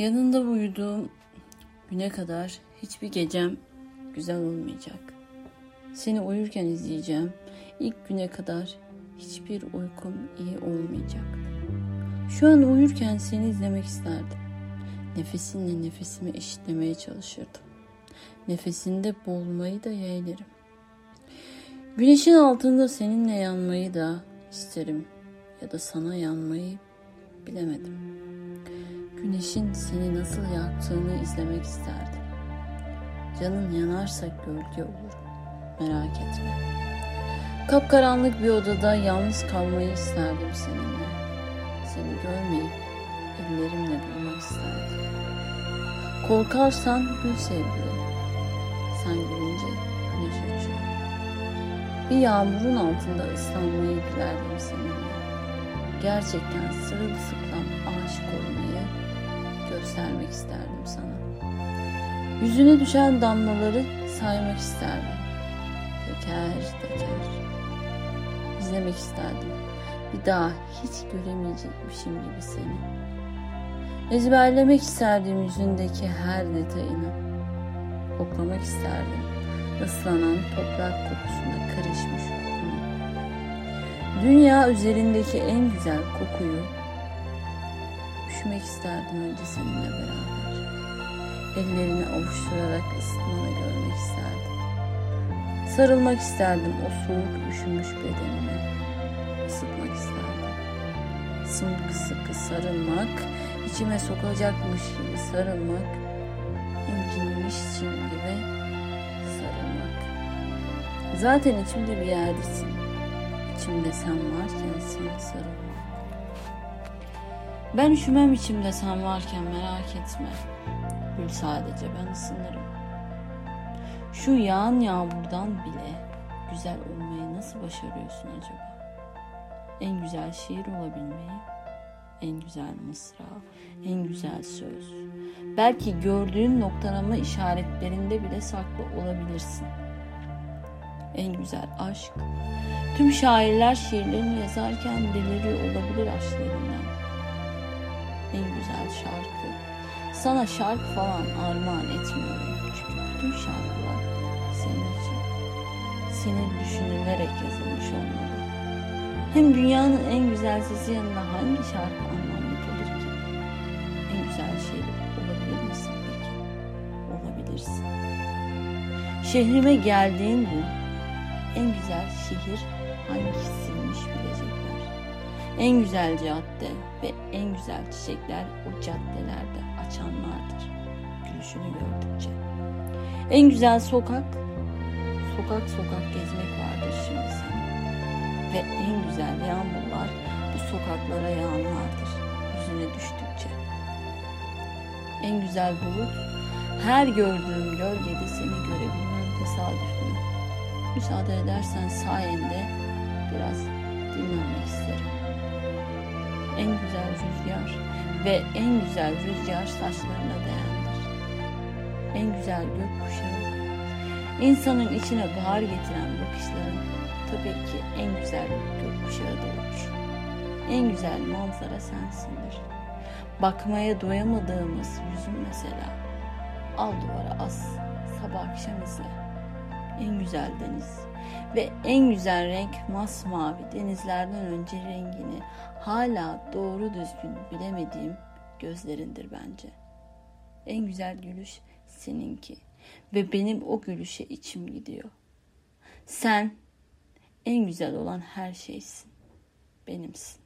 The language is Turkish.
Yanında uyuduğum güne kadar hiçbir gecem güzel olmayacak. Seni uyurken izleyeceğim. İlk güne kadar hiçbir uykum iyi olmayacak. Şu an uyurken seni izlemek isterdim. Nefesinle nefesimi eşitlemeye çalışırdım. Nefesinde boğulmayı da yeğlerim. Güneşin altında seninle yanmayı da isterim ya da sana yanmayı bilemedim. Güneşin seni nasıl yaktığını izlemek isterdim. Canın yanarsa gölge olur. Merak etme. Kapkaranlık bir odada yalnız kalmayı isterdim seninle. Seni görmeyip ellerimle bulmak isterdim. Korkarsan gül sevgilim. Sen gülünce güneş açıyor. Bir yağmurun altında ıslanmayı dilerdim seninle. Gerçekten sırılsıklam aşık olmayı göstermek isterdim sana. Yüzüne düşen damlaları saymak isterdim. Teker teker. İzlemek isterdim. Bir daha hiç göremeyecekmişim gibi seni. Ezberlemek isterdim yüzündeki her detayını. Koklamak isterdim ıslanan toprak kokusuna karışmış kokunu. Dünya üzerindeki en güzel kokuyu üşümek isterdim önce seninle beraber. Ellerini avuşturarak ısıtmanı görmek isterdim. Sarılmak isterdim o soğuk üşümüş bedenine. Isıtmak isterdim. Sımsıkı sarılmak, içime sokacakmış gibi sarılmak, incinmişçim gibi sarılmak. Zaten içimde bir yerdesin. İçimde sen varken sana sarılmak. Ben üşümem içimde sen varken merak etme. Gül sadece ben ısınırım. Şu yağan yağmurdan bile güzel olmayı nasıl başarıyorsun acaba? En güzel şiir olabilmeyi, en güzel mısra, en güzel söz. Belki gördüğün noktalama işaretlerinde bile saklı olabilirsin. En güzel aşk. Tüm şairler şiirlerini yazarken deliriyor olabilir aşklarından. En güzel şarkı. Sana şarkı falan armağan etmiyorum. Çünkü bütün şarkılar senin için. Senin düşünülerek yazılmış olmalı. Hem dünyanın en güzel sesi yanında hangi şarkı anlamlı kalır ki? En güzel şiir olabilir misin peki? Olabilirsin. Şehrime geldiğin gün en güzel şehir hangisiymiş bilecekler. En güzel cadde ve en güzel çiçekler o caddelerde açanlardır. Gülüşünü gördükçe. En güzel sokak, sokak sokak gezmek vardır şimdi senin. Ve en güzel yağmurlar bu sokaklara yağanlardır. Yüzüne düştükçe. En güzel bulut, her gördüğüm gölgede seni görebilmem tesadüf mü? Müsaade edersen sayende biraz dinlenmek isterim. Güzel rüzgar ve en güzel rüzgar saçlarına değendir. En güzel gökkuşağı, insanın içine bahar getiren bakışların tabii ki en güzel gökkuşağı da olur. En güzel manzara sensindir. Bakmaya doyamadığımız yüzün mesela. Al duvara as, sabah akşam izle. En güzel deniz ve en güzel renk masmavi denizlerden önce rengini hala doğru düzgün bilemediğim gözlerindir bence. En güzel gülüş seninki ve benim o gülüşe içim gidiyor. Sen en güzel olan her şeysin. Benimsin.